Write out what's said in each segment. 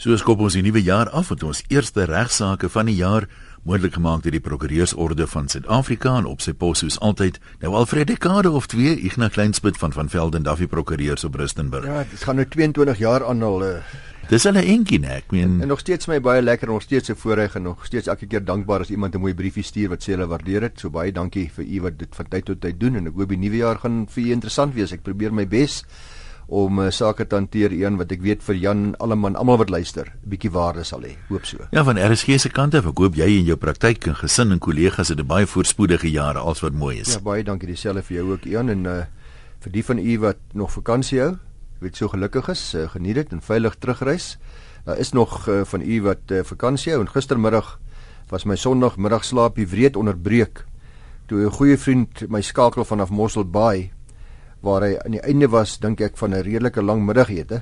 Soos kop ons die nuwe jaar af met ons eerste regsaake van die jaar moontlik gemaak deur die Prokureursorde van Suid-Afrika en op sy pos soos altyd nou Alfred Dekade of 2 Ignas Kleinspit van van Velden Duffy Prokureurs op Rustenburg. Ja, dit gaan nou 22 jaar aan al uh, Dis al 'n enkie nek, ek meen en nog steeds my baie lekker en nog steeds 'n voorreg en nog steeds elke keer dankbaar as iemand 'n mooi briefie stuur wat sê hulle waardeer dit. So baie dankie vir u wat dit van tyd tot tyd doen en ek hoop die nuwe jaar gaan vir u interessant wees. Ek probeer my bes om uh, sake te hanteer een wat ek weet vir Jan Alleman almal wat luister 'n bietjie waarde sal hê. Hoop so. Ja, van RSG se kant af, ek hoop jy en jou praktyk en gesin en kollegas het 'n baie voorspoedige jaar als wat mooi is. Ja, baie dankie dieselfde vir jou ook Jan en uh, vir die van u wat nog vakansie hou, weet so gelukkig is, uh, geniet dit en veilig terugreis. Daar is nog uh, van u wat uh, vakansie hou en gistermiddag was my Sondagmiddagslaapie wreed onderbreek toe 'n goeie vriend my skakel vanaf Mossel Bay waar hy aan die einde was dink ek van 'n redelike lang middagete.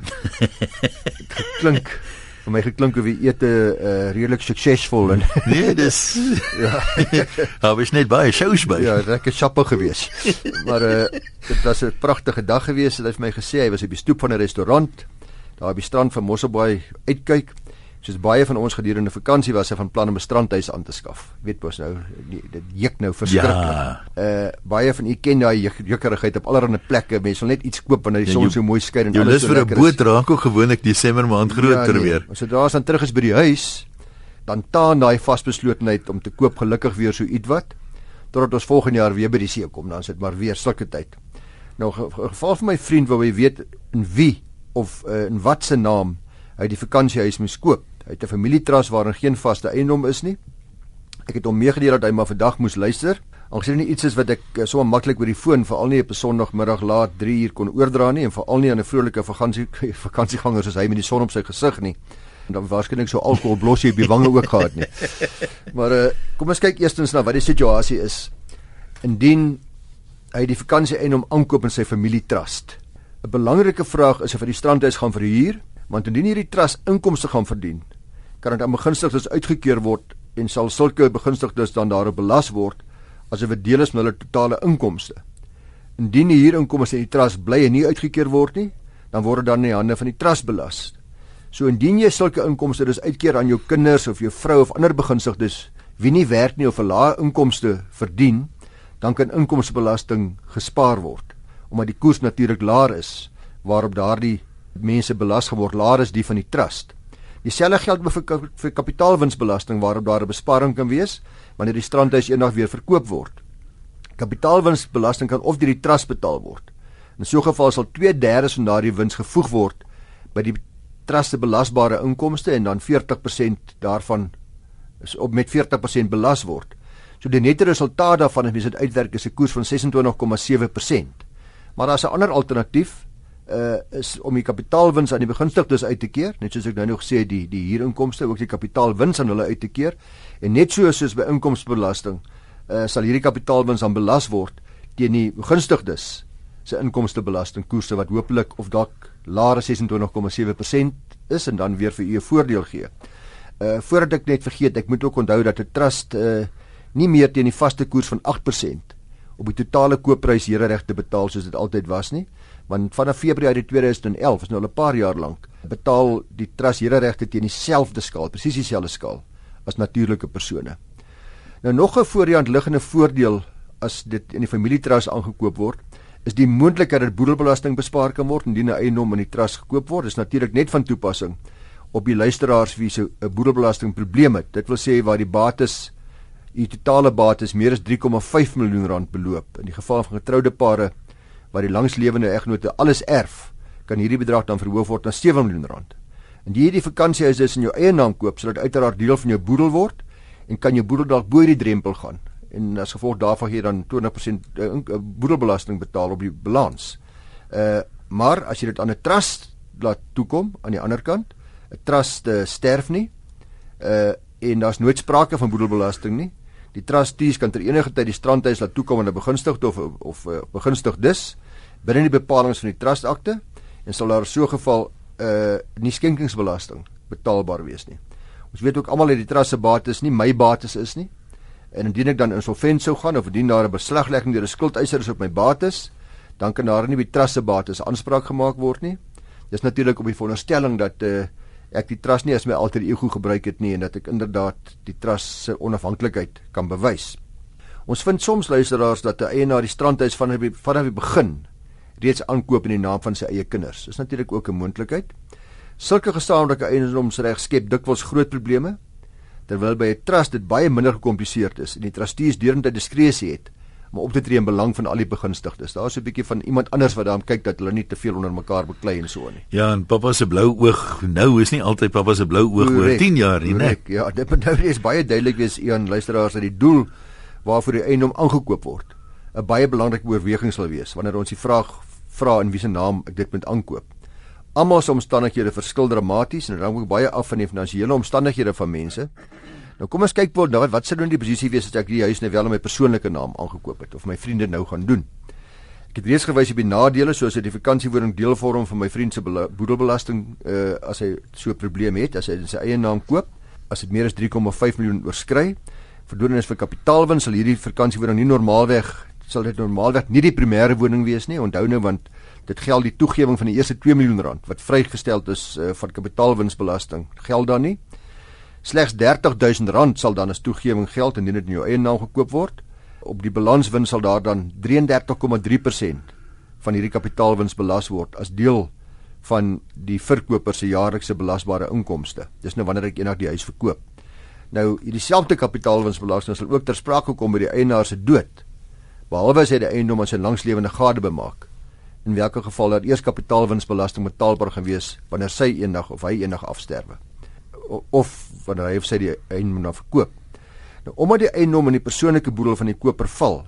klink vir my geklink of die ete uh, redelik suksesvol en nee, dis ja. Hou is net baie shows by. Ja, lekker chappe gewees. maar uh, dit was 'n pragtige dag gewees. Hy het vir my gesê hy was op die stoep van 'n restaurant daar op die strand van Mosselbaai uitkyk soos baie van ons gedurende vakansie was, hy van plan om 'n strandhuis aan te skaf. Weet mos nou, die, dit juk nou verskriklik. Ja. Uh baie van u ken daai jukkerigheid op allerlei plekke. Mense wil net iets koop wanneer die ja, son so mooi skyn en alles so lekker is. Jy lus vir 'n boot raak ook gewoonlik Desember maand groter ja, nee. weer. As jy daar dan terug is by die huis, dan taan daai vasbeslotenheid om te koop gelukkig weer so ietwat totdat ons volgende jaar weer by die see kom, dan sit maar weer sulke tyd. Nou geval vir my vriend wou hy weet in wie of uh, in wat se naam hy die vakansiehuis moes koop. Hy het 'n familietrust waarin geen vaste eiendom is nie. Ek het hom meegedeel dat hy maar vandag moes luister. Aangesien nie iets is wat ek uh, so maklik oor die foon veral nie op 'n Sondagmiddag laat 3 uur kon oordra nie en veral nie aan 'n vrolike vakansie vakansieganger soos hy met die son op sy gesig nie. En dan waarskynlik so alkohol blosie op die wange ook gehad nie. Maar uh, kom ons kyk eerstens na wat die situasie is. Indien hy die vakansie eiendom aankoop in sy familietrust. 'n Belangrike vraag is of hy die strandhuis gaan verhuur want indien hierdie trust inkomste gaan verdien, kan dit aan begunstigdes uitgekeur word en sal sulke begunstigdes dan daarop belas word asof dit deel is van hulle totale inkomste. Indien die huurinkomste in die trust bly en nie uitgekeur word nie, dan word dit dan in die hande van die trust belas. So indien jy sulke inkomste dus uitkeer aan jou kinders of jou vrou of ander begunstigdes wie nie werk nie of 'n lae inkomste verdien, dan kan inkomstebelasting gespaar word omdat die koers natuurlik laer is waarop daardie mense belas geword laer is die van die trust. Dieselfde geld vir vir kapitaalwinsbelasting waarop daar 'n besparing kan wees wanneer die strandhuis eendag weer verkoop word. Kapitaalwinsbelasting kan of deur die trust betaal word. In so 'n geval sal 2/3 van daardie wins gevoeg word by die trust se belasbare inkomste en dan 40% daarvan is op met 40% belas word. So die nette resultaat daarvan as jy dit uitwerk is 'n koers van 26,7%. Maar daar's 'n ander alternatief uh is om die kapitaalwins aan die begunstigdes uit te keer, net soos ek nou nog gesê die die huurinkomste ook die kapitaalwins aan hulle uit te keer. En net so soos by inkomstebelasting uh sal hierdie kapitaalwins aan belas word teen die begunstigdes se inkomstebelastingkoerse wat hopelik of dalk laer 26,7% is en dan weer vir u 'n voordeel gee. Uh voordat ek net vergeet, ek moet ook onthou dat 'n trust uh nie meer teen die vaste koers van 8% op die totale koopprys hereregte betaal soos dit altyd was nie want vanaf Februarie 2011 is nou al 'n paar jaar lank betaal die trust hereregte teen dieselfde skaal, presies dieselfde skaal as natuurlike persone. Nou nog 'n voorhand liggende voordeel as dit in die familietrust aangekoop word, is die moontlikheid dat boedelbelasting bespaar kan word indien 'n eiendom in die trust gekoop word. Is natuurlik net van toepassing op die luisteraars wie se 'n boedelbelasting probleem het. Dit wil sê waar die bates die totale bates meer as 3,5 miljoen rand beloop. In die geval van getroude pare wat die langslewende eggenote alles erf, kan hierdie bedrag dan verhoog word na 7 miljoen rand. En jy hierdie vakansiehuis is in jou eie naam koop sodat uiteraard deel van jou boedel word en kan jou boedel dalk bo hierdie drempel gaan. En as gevolg daarvan gee dan 20% uh, uh, boedelbelasting betaal op die balans. Uh maar as jy dit aan 'n trust laat toekom aan die ander kant, 'n trust uh, sterf nie. Uh en daar's nooit sprake van boedelbelasting nie. Die trustees kan ter enige tyd die strandhuis laat toekom aan 'n begunstigde of of uh, begunstigdes binne die bepalinge van die trustakte en sal daar so geval 'n uh, nie skenkingsbelasting betaalbaar wees nie. Ons weet ook almal dat die trust se bates nie my bates is nie. En indien ek dan insolvent sou gaan of indien daar 'n beslaglegging deur 'n skuldeiser is op my bates, dan kan daar nie by trust se bates aanspraak gemaak word nie. Dis natuurlik op die veronderstelling dat uh, ek die trust nie as my alter ego gebruik het nie en dat ek inderdaad die trust se onafhanklikheid kan bewys. Ons vind soms luisteraars dat 'n eienaar die strandhuis van vanaf die begin reeds aankoop in die naam van sy eie kinders. Dis natuurlik ook 'n moontlikheid. Sulke gesamentlike eiendomsreg skep dikwels groot probleme terwyl by 'n trust dit baie minder gekompliseerd is en die trustees deurentyd diskresie het om op te tree in belang van al die begunstigdes. Daar's 'n bietjie van iemand anders wat daarom kyk dat hulle nie te veel onder mekaar beklei en so nie. Ja, en pappa se blou oog nou is nie altyd pappa se blou oog oor 10 jaar nie, né? Ja, dit moet nou eens baie duidelik wees aan luisteraars dat die doel waarvoor die eiendom aangekoop word 'n baie belangrike oorweging sal wees wanneer ons die vraag vra in wiese naam ek dit moet aankoop. Almal se omstandighede verskil dramaties en dit hang ook baie af van die finansiële omstandighede van mense. Nou kom ons kyk wat wat sou dan die posisie wees as ek die huis nou wel in my persoonlike naam aangekoop het of my vriende nou gaan doen. Ek het reeds gewys op die nadele soos 'n vakansiewoning deel vorm van my vriend se boedelbelasting uh as hy so 'n probleem het as hy in sy eie naam koop, as dit meer as 3,5 miljoen oorskry. Verdoening is vir kapitaalwins sal hierdie vakansiewoning nie normaalweg sal dit normaalweg nie die primêre woning wees nie. Onthou nou want dit geld die toegewing van die eerste 2 miljoen rand wat vrygestel is uh, van kapitaalwinsbelasting geld dan nie. Slegs R30000 sal dan as toegewing geld indien dit in jou eie naam gekoop word. Op die balanswins sal daar dan 33,3% van hierdie kapitaalwins belas word as deel van die verkoper se jaarlikse belasbare inkomste. Dis nou wanneer ek eendag die huis verkoop. Nou, hierdie selfde kapitaalwinsbelasting sal ook ter sprake kom by die eienaar se dood. Behalwe as hy die eiendom aan sy langslewende gade bemaak. In watter geval dat eers kapitaalwinsbelasting betaalbaar gewees wanneer sy eendag of hy eendag afsterwe of wanneer hy of sy die eiendom nou verkoop. Nou omdat die eiendom in die persoonlike boedel van die koper val,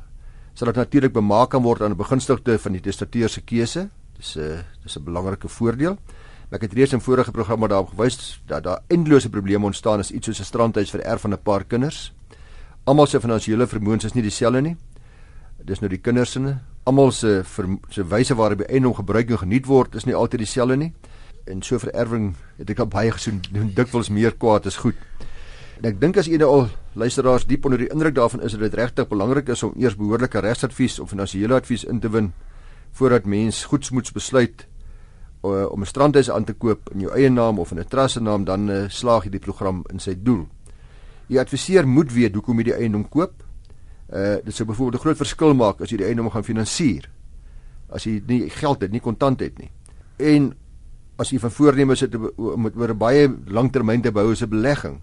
sal dit natuurlik bemaak kan word aan 'n begunstigde van die testateur se keuse. Dis 'n dis 'n belangrike voordeel. Ek het reeds in vorige programme daarop gewys dat daar eindelose probleme ontstaan as iets soos 'n strandhuis vererf van 'n paar kinders. Almal se finansiële vermoëns is nie dieselfde nie. Dis nou die kinders se almal se se wyse waarop die eiendom gebruik en geniet word is nie altyd dieselfde nie en so vererwing het ek al baie gesien doen dikwels meer kwaad as goed. En ek dink as ene al luisteraars diep onder die indruk daarvan is dat dit regtig belangrik is om eers behoorlike regsadvies of finansiële advies in te win voordat mens goedsmoeds besluit uh, om 'n strandhuis aan te koop in jou eie naam of in 'n trust se naam dan uh, slaag jy die program in sy doel. Die adviseur moet weet hoekom jy die eiendom koop. Uh dit sou byvoorbeeld 'n groot verskil maak as jy die eiendom gaan finansier. As jy nie geld het, nie kontant het nie. En as jy van voorneme sit om oor 'n baie langtermyn te bou as 'n belegging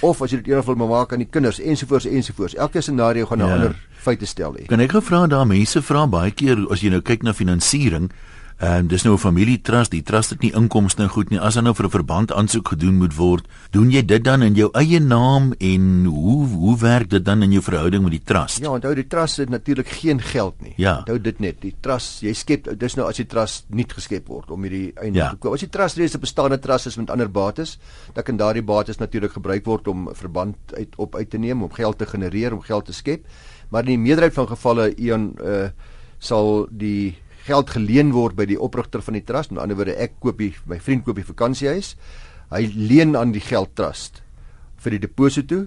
of as jy dit eendag wil maak aan die kinders ensovoorts ensovoorts elke scenario gaan 'n ja. ander feite stel hê kan ek gou vra daar mense vra baie keer as jy nou kyk na finansiering Ehm um, dis nou 'n familietrust, die trust het nie inkomste nou goed nie. As dan nou vir 'n verband aansoek gedoen moet word, doen jy dit dan in jou eie naam en hoe hoe werk dit dan in jou verhouding met die trust? Ja, onthou die trust het natuurlik geen geld nie. Ja. Onthou dit net. Die trust, jy skep dis nou as die trust nie geskep word om hierdie einde ja. te koop. As die trust reeds 'n bestaande trust is met ander bates, dan kan daardie bates natuurlik gebruik word om verband uit op uit te neem, om geld te genereer, om geld te skep. Maar in die meerderheid van gevalle, Ian, uh sal die geld geleen word by die oprigter van die trust. Met ander woorde, ek koop die my vriend koop die vakansiehuis. Hy leen aan die geld trust vir die deposito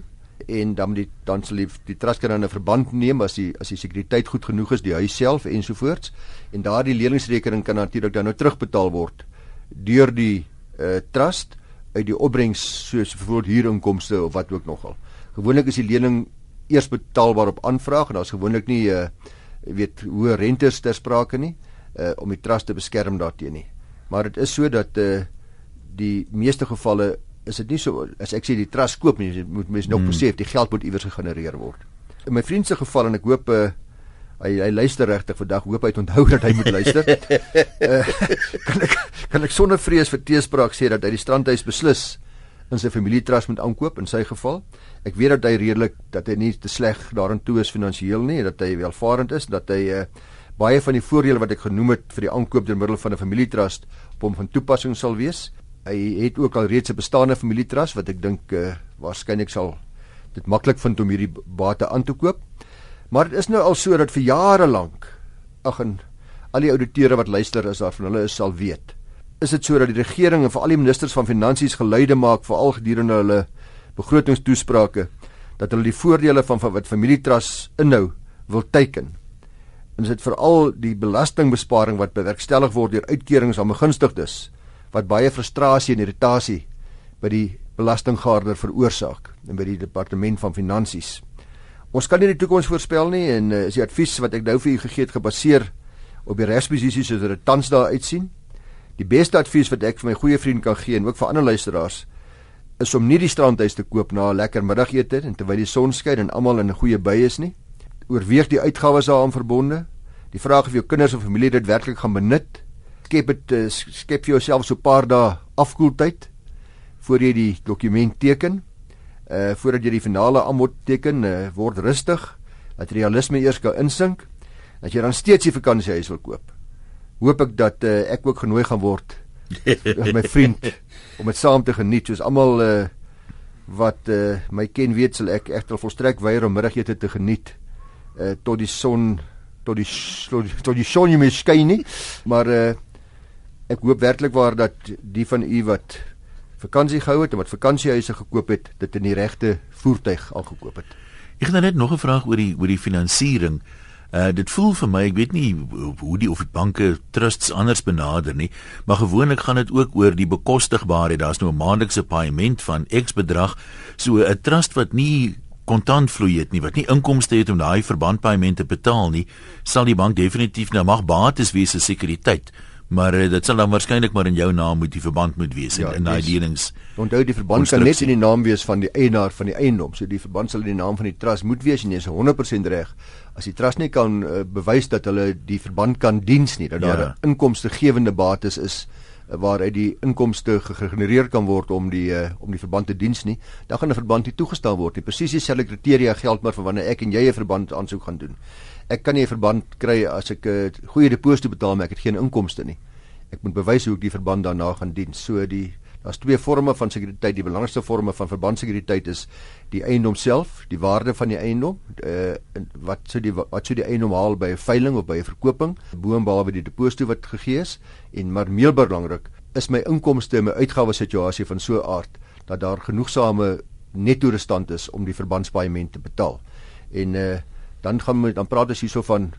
en dan die dan sal die, die trust kan dan 'n verband neem as die as die sekuriteit goed genoeg is die huis self ensovoorts en daardie leningsrekening kan natuurlik dan nou terugbetaal word deur die uh, trust uit die opbrengs soos byvoorbeeld huurinkomste of wat ook nogal. Gewoonlik is die lening eers betaalbaar op aanvraag en daar's gewoonlik nie 'n uh, eh, weet hoe rentes ter sprake nie uh, om die trust te beskerm daarteen nie. Maar dit is so dat uh, die meeste gevalle is dit nie so as ek sê die trust koop nie, moet mens nog hmm. besef die geld moet iewers gegenereer word. In my vriend se geval en ek hoop uh, hy hy luister regtig vandag, hoop hy het onthou dat hy moet luister. uh, kan ek kan ek sonder vrees vir teespraak sê dat hy die strandhuis beslis in sy familietrust moet aankoop in sy geval. Ek weet dat hy redelik dat hy nie te sleg daarin toe is finansiëel nie, dat hy welvarend is, dat hy uh, baie van die voordele wat ek genoem het vir die aankoop deur middel van 'n familietrust op hom van toepassing sal wees. Hy het ook al reeds 'n bestaande familietrust wat ek dink uh, waarskynlik sal dit maklik vind om hierdie bate aan te koop. Maar dit is nou al so dat vir jare lank ag en al die ouditeure wat luister is daar van hulle is sal weet. Is dit so dat die regering en veral die ministers van finansies geluide maak vir al gedurende hulle begrotingstoesprake dat hulle die voordele van wat familietrust inhou wil teiken en dit veral die belastingbesparing wat bewerkstellig word deur uitkerings aan begunstigdes wat baie frustrasie en irritasie by die belastinggaarder veroorsaak en by die departement van finansies. Ons kan nie die toekoms voorspel nie en uh, is die advies wat ek nou vir u gegee het gebaseer op die regsposisies soos dit tans daar uitsien. Die beste advies wat ek vir my goeie vriend kan gee en ook vir ander luisteraars is om nie die strandhuis te koop na 'n lekker middagete en terwyl die son skyn en almal in 'n goeie bui is nie. Oorweeg die uitgawes daaraan verbonde. Die vraag of jou kinders of familie dit werklik gaan benut. Skep dit uh, skep vir jouself so 'n paar dae afkoeltyd voor jy die dokument teken uh voordat jy die finale aanbod teken, uh, word rustig, dat realisme eers kan insink, dat jy dan steeds die vakansiehuis wil koop. Hoop ek dat uh, ek ook genooi gaan word met my vriend om dit saam te geniet soos almal uh wat uh my ken weet sal ek egter volstrek weier om middagete te geniet uh tot die son tot die tot die son nie meer skyn nie maar uh ek hoop werklik waar dat die van u wat vakansie gehou het en wat vakansiehuise gekoop het, dit in die regte voertuig al gekoop het. Ek het nou net nog 'n vraag oor die oor die finansiering. Uh dit voel vir my, ek weet nie hoe die of die banke trusts anders benader nie, maar gewoonlik gaan dit ook oor die bekostigbaarheid. Daar's nou 'n maandelikse paaiement van X bedrag, so 'n trust wat nie kontant vloei het nie, wat nie inkomste het om daai verbandpaaiement te betaal nie, sal die bank definitief nou mag bates wees as sekuriteit maar uh, dit sal dan waarskynlik maar in jou naam moet die verband moet wees ja, in daai lenings. Onthou die verband kan net in die naam wees van die eienaar van die eiendom. So die verband sal in die naam van die trust moet wees en jy is 100% reg. As die trust nie kan uh, bewys dat hulle die verband kan diens nie, dat daar 'n ja. inkomstegewende bates is uh, waaruit die inkomste gegenereer kan word om die uh, om die verband te diens nie, dan gaan 'n verband nie toegestaan word nie. Presies dieselfde kriteria geld maar vir wanneer ek en jy 'n verband aansoek gaan doen ek kan nie 'n verband kry as ek 'n uh, goeie deposito betaal maar ek het geen inkomste nie. Ek moet bewys hoe ek die verband daarna gaan dien. So die daar's twee forme van sekuriteit. Die belangrikste vorme van verbandsekuriteit is die eiendom self, die waarde van die eiendom, uh wat sou die wat sou die eiendom haal by 'n veiling of by 'n verkoping, boonbehalwe die deposito wat gegee is en maar meer belangrik is my inkomste en my uitgawes situasie van so 'n aard dat daar genoegsame netto restant is om die verbandspaaiement te betaal. En uh dan gaan we dan praat ons hierso van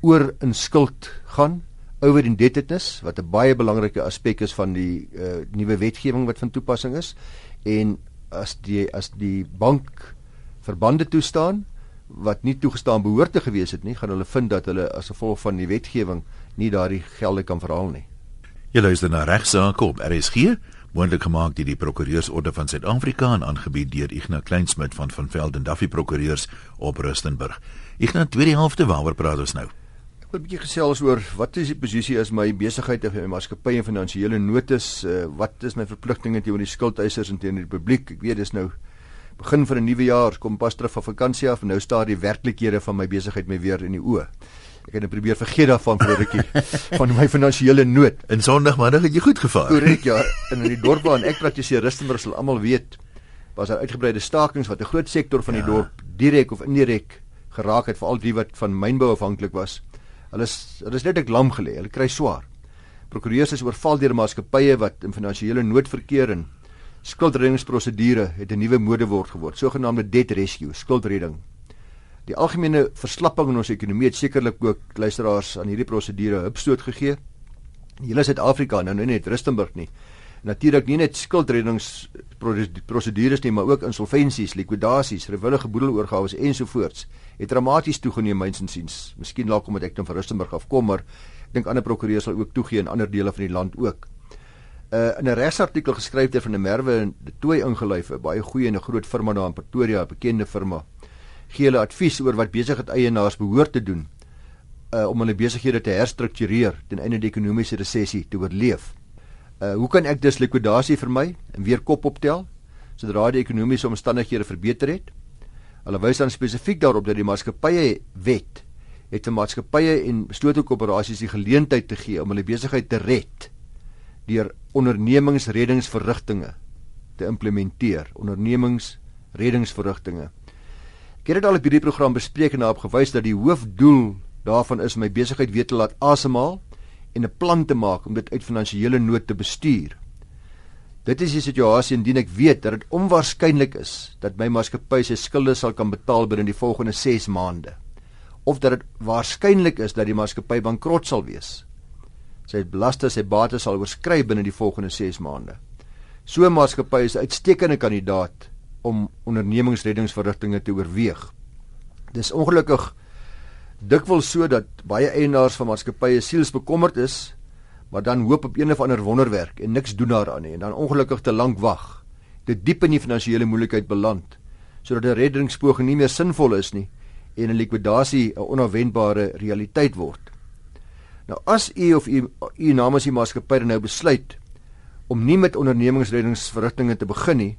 oor in skuld gaan over indebtedness wat 'n baie belangrike aspek is van die uh, nuwe wetgewing wat van toepassing is en as die as die bank verbande toestaan wat nie toegestaan behoort te gewees het nie gaan hulle vind dat hulle as gevolg van die wetgewing nie daardie gelde kan verhaal nie. Jy luister na regsaake op RSG moontlik gemaak deur die Prokureursorde van Suid-Afrika en aangebied deur Ignas Kleinsmid van van Velden Duffy Prokureurs op Rustenburg. Ignas, tweede helfte waaroor praat ons nou? Ek wil 'n bietjie gesels oor wat is die posisie as my besigheid of my maatskappy en finansiële notas, uh, wat is my verpligtinge teenoor die skuldeisers en teenoor die publiek? Ek weet dis nou begin van 'n nuwe jaar, kom pas terug van vakansie af en nou staar die werklikhede van my besigheid my weer in die oë. Ek het net probeer vergeet daarvan vir 'n rukkie van my finansiële nood. In Sondagmiddag het jy goed gevaar. Korrek, ja. In in die dorp waar ek praktiseer, Rustenburg sal almal weet, was daar uitgebreide stakings wat 'n groot sektor van die ja. dorp direk of indirek geraak het, veral die wat van mynbou afhanklik was. Hulle is hulle is net ek lam gelê. Hulle kry swaar. Prokureurs is oorval deur maatskappye wat in finansiële nood verkeer en skuldreddingsprosedure het 'n nuwe mode word geword, sogenaamde debt rescue, skuldredding. Die algemene verslapping in ons ekonomie het sekerlik ook luisteraars aan hierdie prosedure hupstoot gegee. Hele Suid-Afrika nou, nou net Rustenburg nie. Natuurlik nie net skuldreddingsprosedures nie, maar ook insolventies, likwidasies, rewillige boedeloorgawes ensovoorts het dramaties toegeneem myns insiens. Miskien laat kom dit ek dan van Rustenburg afkom, maar ek dink ander prokureurs sal ook toegee in ander dele van die land ook. Uh in 'n regsartikel geskryf deur van der Merwe en die Tooi ingelyf, 'n baie goeie en 'n groot firma daar in Pretoria, 'n bekende firma gee hulle advies oor wat besigheid eienaars behoort te doen uh, om hulle besighede te herstruktureer ten einde die ekonomiese resessie te oorleef. Uh, hoe kan ek dus likwidasie vermy en weer kop optel sodra die ekonomiese omstandighede verbeter het? Hulle wys dan spesifiek daarop dat die maatskappye wet het 'n maatskappye en beslote korporasies die geleentheid te gee om hulle besigheid te red deur ondernemingsreddingsverrigtinge te implementeer. Ondernemingsreddingsverrigtinge Ek het dit al op hierdie program bespreek en daarop gewys dat die hoofdoel daarvan is my besigheid weer te laat asemhaal en 'n plan te maak om dit uit finansiële nood te bestuur. Dit is die situasie indien ek weet dat dit onwaarskynlik is dat my maatskappy sy skulde sal kan betaal binne die volgende 6 maande of dat dit waarskynlik is dat die maatskappy bankrot sal wees. Sy belasting sy bates sal oorskry binne die volgende 6 maande. So 'n maatskappy is 'n uitstekende kandidaat om ondernemingsreddingsverrigtinge te oorweeg. Dis ongelukkig dikwels so dat baie eienaars van maatskappye sielsbekommerd is, maar dan hoop op een of ander wonderwerk en niks doen daaraan nie en dan ongelukkig te lank wag. Dit diep in die finansiële moeilikheid beland sodat 'n reddingspoging nie meer sinvol is nie en 'n likwidasie 'n onverwendbare realiteit word. Nou as u of u u namens die maatskappy nou besluit om nie met ondernemingsreddingsverrigtinge te begin nie,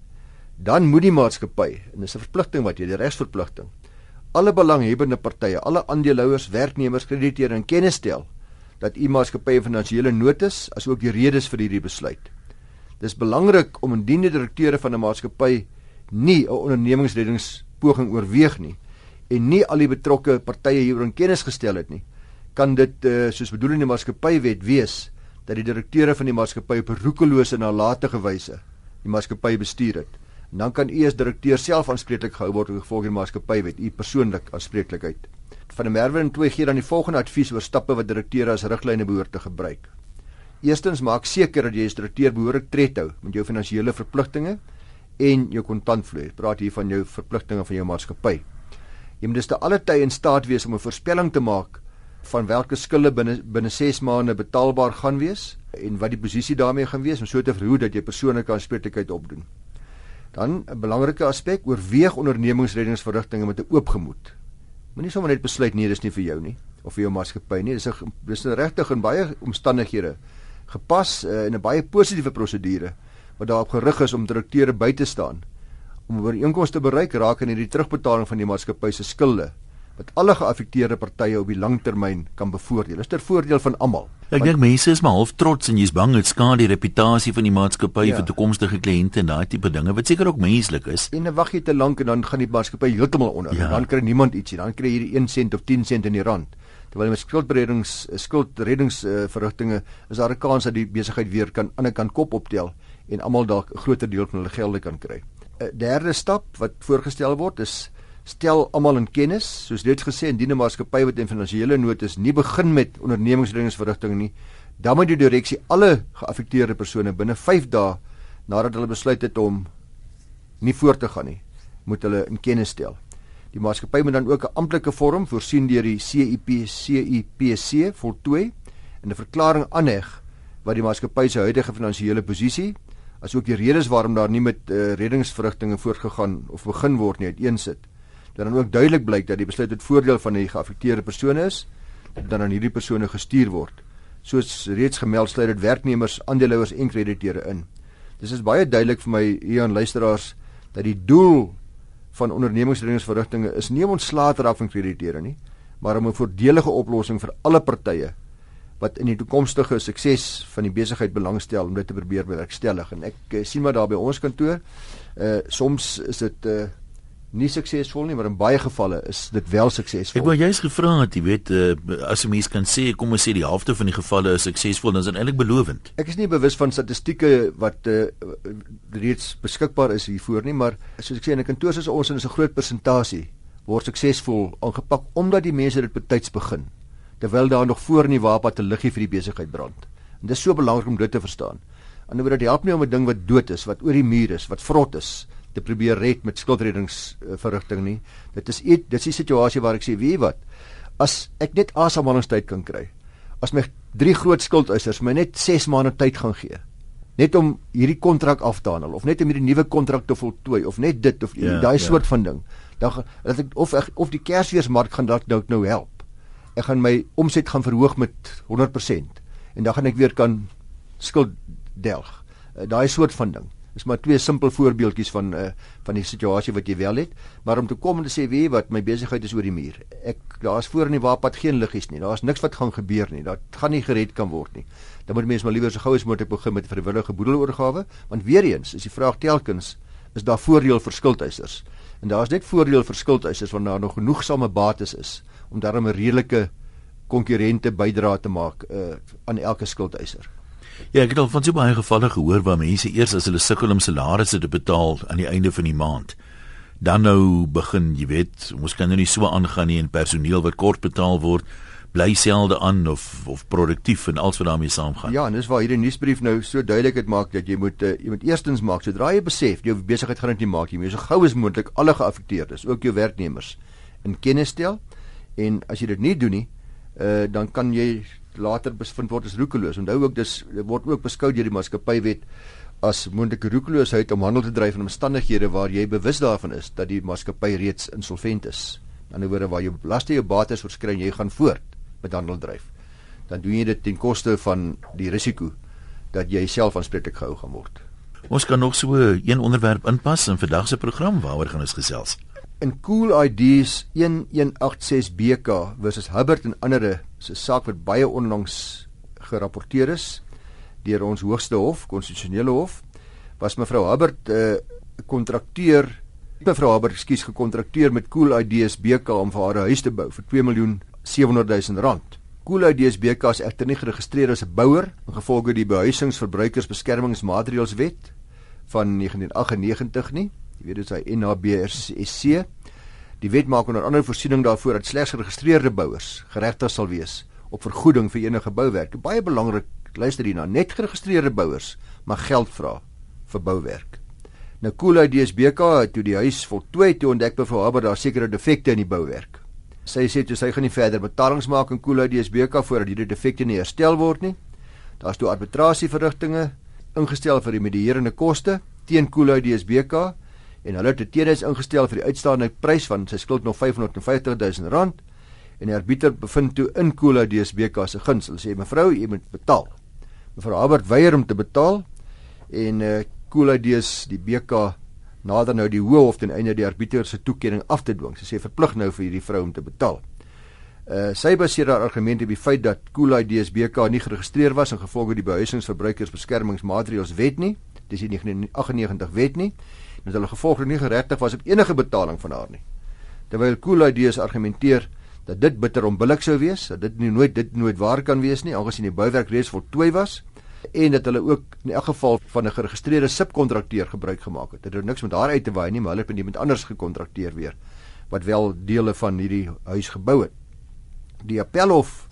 dan moet die maatskappy, en dis 'n verpligting wat jy die regsverpligting, alle belanghebbende partye, alle aandeelhouers, werknemers, krediteure in kennis stel dat u maatskappy finansiële nood is, asook die redes vir hierdie besluit. Dis belangrik om indien die direkteure van 'n maatskappy nie 'n ondernemingsreddingspoging oorweeg nie en nie al die betrokke partye hieroor in kennis gestel het nie, kan dit uh, soos bedoel in die maatskappywet wees dat die direkteure van die maatskappy op roekelose en nalatige wyse die maatskappy bestuur het en dan kan u as direkteur self aanspreeklik gehou word oor gevolg die maatskappywet, u persoonlik aanspreeklikheid. Van der Merwe en 2 gee dan die volgende advies oor stappe wat direkteure as riglyne behoort te gebruik. Eerstens maak seker dat jy as direkteur behoorlik tred hou met jou finansiële verpligtinge en jou kontantvloei. Praat hier van jou verpligtinge van jou maatskappy. Jy moet dus te alle tye in staat wees om 'n voorspelling te maak van watter skulde binne binne 6 maande betaalbaar gaan wees en wat die posisie daarmee gaan wees om so te verhoed dat jy persoonlike aanspreeklikheid opdoen. Dan 'n belangrike aspek, oorweeg ondernemingsreddingsverrigtinge met 'n oop gemoed. Moenie sommer net besluit nee, dis nie vir jou nie of vir jou maatskappy nie. Dis 'n dis regtig in baie omstandighede gepas uh, in 'n baie positiewe prosedure wat daarop gerig is om direkteure by te staan om ooreenkomste te bereik raak in hierdie terugbetaling van die maatskappy se skulde wat alle geaffekteerde partye op die langtermyn kan bevoordeel. Dit is ter voordeel van almal. Ek dink mense is maar half trots en jy's bang dit skade die reputasie van die maatskappy ja. vir toekomstige kliënte en daai tipe dinge wat seker ook menslik is. En dan wag jy te lank en dan gaan die maatskappy heeltemal onder. Ja. Dan kry niemand ietsie. Dan kry jy hierdie 1 sent of 10 sent in die rand. Terwyl met skuldbereddings skuldreddingsverrigtinge uh, is daar 'n kans dat die besigheid weer kan aan 'n kant kop optel en almal dalk 'n groter deel van hulle gelde kan kry. 'n Derde stap wat voorgestel word is stel almal in kennis, soos reeds gesê, indien 'n maatskappy wat in finansiële nood is, nie begin met ondernemingsreddingsverrigtinge nie, dan moet die direksie alle geaffekteerde persone binne 5 dae nadat hulle besluit het om nie voort te gaan nie, moet hulle in kennis stel. Die maatskappy moet dan ook 'n amptelike vorm voorsien deur die CIP CIPC voltooi en 'n verklaring aanheg wat die maatskappy se huidige finansiële posisie asook die redes waarom daar nie met uh, reddingsverrigtinge voortgegaan of begin word nie uiteensit dat dan ook duidelik blyk dat die besluit tot voordeel van die geaffekteerde persone is, dan aan hierdie persone gestuur word. Soos reeds gemeld sluit dit werknemers, aandeelhouers en krediteure in. Dis is baie duidelik vir my hier aan luisteraars dat die doel van ondernemingsreddingsverrigtinge is nie om ontslae te raak van krediteure nie, maar om 'n voordelige oplossing vir alle partye wat in die toekomstige sukses van die besigheid belangstel om dit te probeer bewerkstellig en ek uh, sien maar daar by ons kantoor uh soms is dit uh nie suksesvol nie, maar in baie gevalle is dit wel suksesvol. Ek wou juist gevra het, jy weet, uh, as 'n mens kan sê, kom ons sê die helfte van die gevalle is suksesvol, dan is dit eintlik belovend. Ek is nie bewus van statistieke wat uh, reeds beskikbaar is hiervoor nie, maar soos ek sê in 'n kantoor soos ons en is 'n groot persentasie word suksesvol aangepak omdat die mense dit betyds begin terwyl daar nog voor in die wapen te liggie vir die besigheid brand. En dit is so belangrik om dit te verstaan. Anderswoorde dit help nie om 'n ding wat dood is, wat oor die muur is, wat vrot is, te probeer red met skuldreddingsverrigting nie. Dit is dit dis die situasie waar ek sê, weet wat? As ek net asemhalingstyd kan kry. As my drie groot skuldeisers my net 6 maande tyd gaan gee net om hierdie kontrak af te handel of net om hierdie nuwe kontrak te voltooi of net dit of yeah, ja, daai yeah. Ja. soort van ding. Dan dat ek of ek, of die kersfeesmark gaan dalk nou help. Ek gaan my omset gaan verhoog met 100% en dan gaan ek weer kan skuld delg. Uh, daai soort van ding. Dis maar twee simpel voorbeeldjies van uh, van die situasie wat jy wel het, maar om te kom en te sê wie wat my besigheid is oor die muur. Ek daar's voor in die waapad geen liggies nie. Daar's niks wat gaan gebeur nie. Dat gaan nie gered kan word nie. Dan moet mense maar liewer so gou as moontlik begin met vrywillige boedeloorgawe, want weer eens is die vraag telkens is daar voordeel vir skuldeisers. En daar's net voordeel vir skuldeisers wanneer daar nog genoegsame bates is om daarmee 'n redelike konkurrente bydra te maak uh, aan elke skuldeiser. Ja, ek het al van so baie gevalle gehoor waar mense eers as hulle sukkel om salarisse te betaal aan die einde van die maand, dan nou begin, jy weet, ons kan nou nie so aangaan nie en personeel wat kort betaal word, bly selde aan of of produktief en alles wat daarmee saamgaan. Ja, en dis waar hierdie nuusbrief nou so duidelik dit maak dat jy moet uh, jy moet eerstens maak sodra jy besef jou besigheid gaan dit nie maak jy moet so gou as moontlik alle geaffekteerdes, ook jou werknemers in kennis stel en as jy dit nie doen nie, uh, dan kan jy later bevind word as roekeloos. Onthou ook dis word ook beskou deur die maatskappywet as moontlike roekeloosheid om handel te dryf in omstandighede waar jy bewus daarvan is dat die maatskappy reeds insolvent is. In ander woorde waar jy belasting jou bates oorskry en jy gaan voort met handel dryf. Dan doen jy dit ten koste van die risiko dat jy self aanspreeklik gehou gaan word. Ons kan nog so een onderwerp inpas in vandag se program waaroor gaan ons gesels. In Cool IDs 1186 BK versus Hubbard en ander se saak wat baie onlangs gerapporteer is deur ons hoogste hof, konstitusionele hof, was mevrou Hubbard 'n uh, kontrakteur mevrou Hubbard skuis gekontrakteer met Cool Ideas BK om vir haar 'n huis te bou vir 2 miljoen 700 000 rand. Cool Ideas BK is egter nie geregistreer as 'n bouer in gevolge die behuisingsverbruikersbeskermingsmaatreëls van 1998 nie. Jy weet dit is hy NHBRC. Die wet maak onder andere voorsiening daarvoor dat slegs geregistreerde bouers geregtig sal wees op vergoeding vir enige bouwerk. Baie belangrik luister hierna, net geregistreerde bouers mag geld vra vir bouwerk. Nou Cool Ideas BK het toe die huis voltooi toe ontdek mevrou Haber daar sekere defekte in die bouwerk. Sy sê toe sy gaan nie verder betalings maak aan Cool Ideas BK voordat hierdie defekte nie herstel word nie. Daar's toe arbitrasieverrigtinge ingestel vir die medierende koste teen Cool Ideas BK en hulle het teedes ingestel vir die uitstaande prys van sy skuld nog 550 000 rand en die arbiter bevind toe in Cool Ideas BK se guns. Hulle sê mevrou, jy moet betaal. Mevrou Albert weier om te betaal en uh Cool Ideas die BK nader nou die hof ten einde die arbiter se toekenning af te dwing. Sy sê verplig nou vir hierdie vrou om te betaal. Uh sy baseer haar argumente op die feit dat Cool Ideas BK nie geregistreer was in gevolg van die behuisingsverbruikersbeskermingsmaatreëls wet nie. Dis die 1998 wet nie. En hulle gevolglik nie geregtig was op enige betaling van haar nie. Terwyl Cool Ideas argumenteer dat dit bitter onbillik sou wees, dat dit nie nooit dit nooit waar kan wees nie, aangesien die bouwerk reeds voltooi was en dat hulle ook in elk geval van 'n geregistreerde subkontrakteur gebruik gemaak het. Dit het niks met haar uit te waai nie, maar hulle het met iemand anders gekontrakteer weer wat wel dele van hierdie huis gebou het. Die appelhof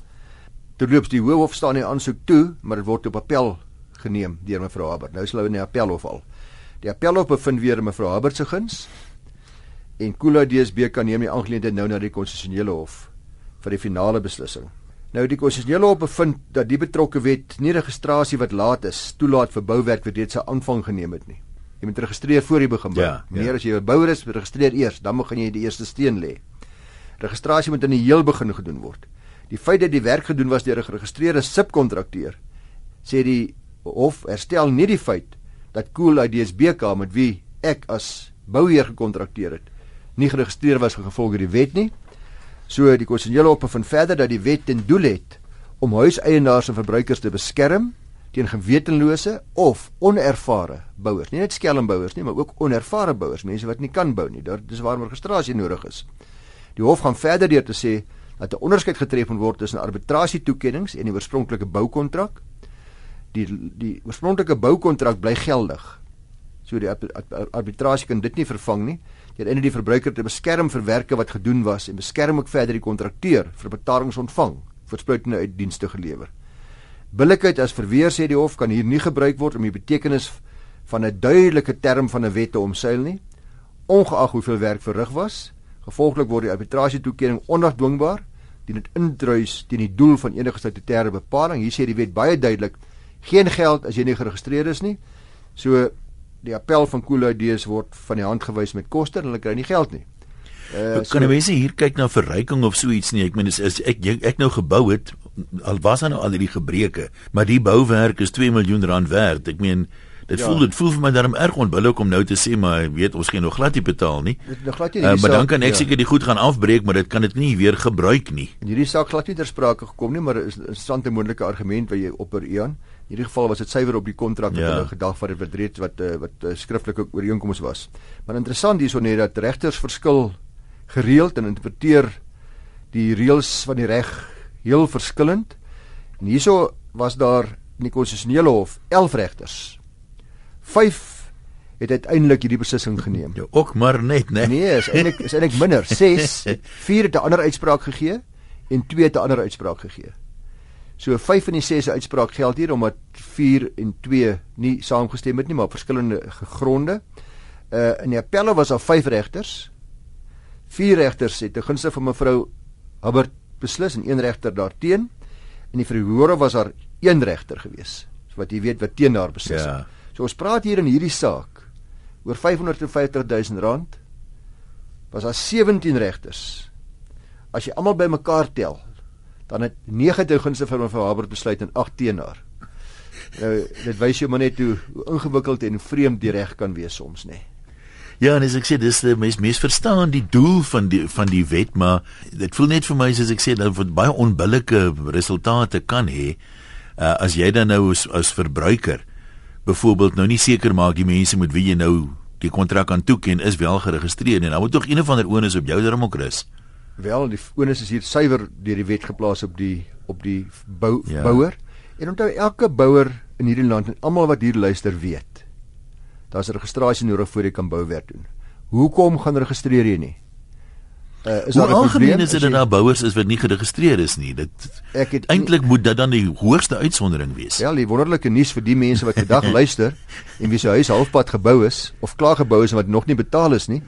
terloops die hoofhof staan nie aansoek toe, maar dit word op appel geneem deur mevrou Habert. Nou is hulle in die appelhof al. Die appelhof bevind weer mevrou Habert se guns en Kula DSB kan neem die aangeleentheid nou na die konstitusionele hof vir die finale beslissing. Nou die konstitusionele hof bevind dat die betrokke wet nie registrasie wat laat is toelaat vir bouwerk wat reeds 'n aanvang geneem het nie. Jy moet registreer voor jy begin bou. Ja, ja. as jy 'n bouer is, registreer eers, dan begin jy die eerste steen lê. Registrasie moet in die heel begin gedoen word. Die feit dat die werk gedoen was deur 'n geregistreerde subkontrakteur sê die hof herstel nie die feit dat Cool Ideas BK met wie ek as bouheer gekontrakteer het, nie geregistreer was gevolg die wet nie. So die konstitusionele hof bevind verder dat die wet ten doel het om huiseienaars en verbruikers te beskerm teen gewetenlose of onervare bouers. Nie net skelmbouers nie, maar ook onervare bouers, mense wat nie kan bou nie. Dit is waarom registrasie nodig is. Die hof gaan verder deur te sê dat 'n onderskeid getref moet word tussen arbitrasietoekennings en die oorspronklike boukontrak. Die die oorspronklike boukontrak bly geldig. So die arbitrasie kan dit nie vervang nie deur in die verbruiker te beskerm vir werke wat gedoen was en beskerm ook verder die kontrakteur vir betalings ontvang vir spruitende uit dienste gelewer. Billikheid as verweer sê die hof kan hier nie gebruik word om die betekenis van 'n duidelike term van 'n wet te omseil nie, ongeag hoeveel werk verrig was. Gevolglik word die arbitrasie toekenning onafdwingbaar dien dit indruis teen die doel van enige statutêre bepaling. Hier sê die wet baie duidelik: geen geld as jy nie geregistreer is nie. So die appel van Cool Ideas word van die hand gewys met koste en hulle kry nie geld nie. Uh, kan so, mense hier kyk na verryking of so iets nie? Ek meen is, is ek ek, ek nou gebou het al was daar nou al hierdie gebreke, maar die bouwerk is 2 miljoen rand werd. Ek meen dit ja. voel dit voel vir my daarom erg onbillik om nou te sê maar weet ons gaan nog glad nie betaal nie. Nog glad nie. Uh, maar dan kan ek ja. seker die goed gaan afbreek, maar dit kan dit nie weer gebruik nie. Hierdie saak glad nie ter sprake gekom nie, maar is 'n interessante moontlike argument wat jy opper Ian. In hierdie geval was dit suiwer op die kontrak wat ja. hulle gedag wat dit reeds wat uh, wat uh, skriftelike ooreenkomste was. Maar interessant hierso net dat regters verskil gereeld en interpreteer die reëls van die reg heel verskillend. En hierso was daar in die konstitusionele hof 11 regters. 5 het uiteindelik hierdie beslissing geneem. Ja, ook maar net, né? Nee, is eintlik is eintlik minder. 6, 4 het 'n ander uitspraak gegee en 2 het 'n ander uitspraak gegee. So 5 en die 6 se uitspraak geld hier omdat 4 en 2 nie saamgestem het nie, maar op verskillende gronde. Uh in die appelle was daar 5 regters. 4 regters het te gunste van mevrou Hubbard beslis en een regter daarteen. In die verhore was daar een regter gewees, so wat jy weet wat teen haar beslis het. Ja. So ons praat hier in hierdie saak oor 550 000 rand. Was daar 17 regters. As jy almal bymekaar tel, dan het 9 te gunste van mevrou Hubbard besluit en 8 teen haar. Nou dit wys jou maar net hoe, hoe ingewikkeld en vreemd die reg kan wees soms, nê. Nee. Ja, en as ek sê dis die mens mens verstaan die doel van die van die wet, maar dit voel net vir my soos ek sê dat dit baie onbillike resultate kan hê uh, as jy dan nou as, as verbruiker byvoorbeeld nou nie seker maak die mense met wie jy nou die kontrak aan toeken is wel geregistreer en dan moet tog een of ander onus op jou darm ook rus. Wel, die onus is hier suiwer deur die wet geplaas op die op die bou, ja. bouer. En onthou elke bouer in hierdie land en almal wat hier luister weet daar's registrasie nodig voor jy kan bouwerk doen. Hoekom gaan registreer jy nie? Uh, is daar 'n probleem is dit dat daar bouers is wat nie geregistreer is nie. Dit eintlik moet dit dan die hoogste uitsondering wees. Ja, die wonderlike nuus vir die mense wat vandag luister en wie se huis halfpad gebou is of klaar gebou is en wat nog nie betaal is nie.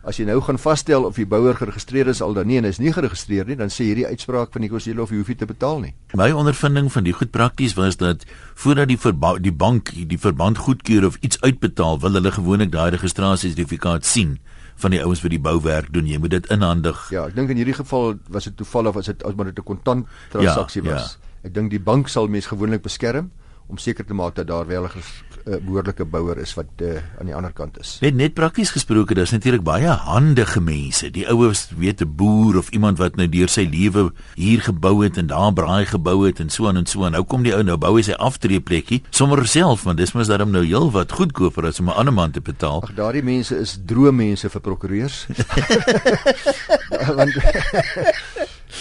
As jy nou gaan vasstel of die bouer geregistreer is al dan nie en is nie geregistreer nie, dan sê hierdie uitspraak van die kosele of jy hoef nie te betaal nie. My ondervinding van die goed prakties was dat voordat die die bank die verband goedkeur of iets uitbetaal, wil hulle gewoonlik daai registrasiesertifikaat sien van die ouens wat die bouwerk doen. Jy moet dit inhandig. Ja, ek dink in hierdie geval was dit toevallig as dit as maar dit 'n kontant transaksie ja, was. Ja. Ek dink die bank sal mens gewoonlik beskerm om seker te maak dat daar wel 'n uh, behoorlike bouer is wat uh, aan die ander kant is. Net net prakties gesproke, daar's natuurlik baie handige mense. Die oues weet 'n boer of iemand wat nou deur sy lewe hier gebou het en daar braai gebou het en so aan en so aan. Nou kom die ou nou bou hy sy aftreeplekkie sommer self, want dis mos daarom nou heel wat goedkoper as om 'n ander man te betaal. Ag, daardie mense is droommense vir prokureurs. want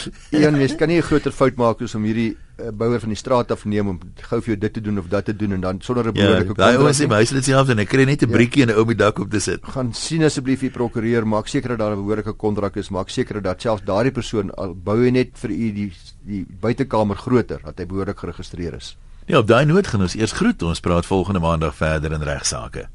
Ian, jy kan nie 'n groter fout maak as om hierdie uh, bouer van die straat af neem om gou vir jou dit te doen of dat te doen en dan sonder 'n behoorlike kontrak. Ja, hy sê my huis het self en ek kry net 'n ja. briefie en 'n ou met dak op te sit. Gaan sien asseblief die prokureur, maak seker dat daar 'n behoorlike kontrak is, maak seker dat selfs daardie persoon al bou hy net vir u die die buitekamer groter dat hy behoorlik geregistreer is. Ja, op daai noot gaan ons eers groet. Ons praat volgende maandag verder in regsaake.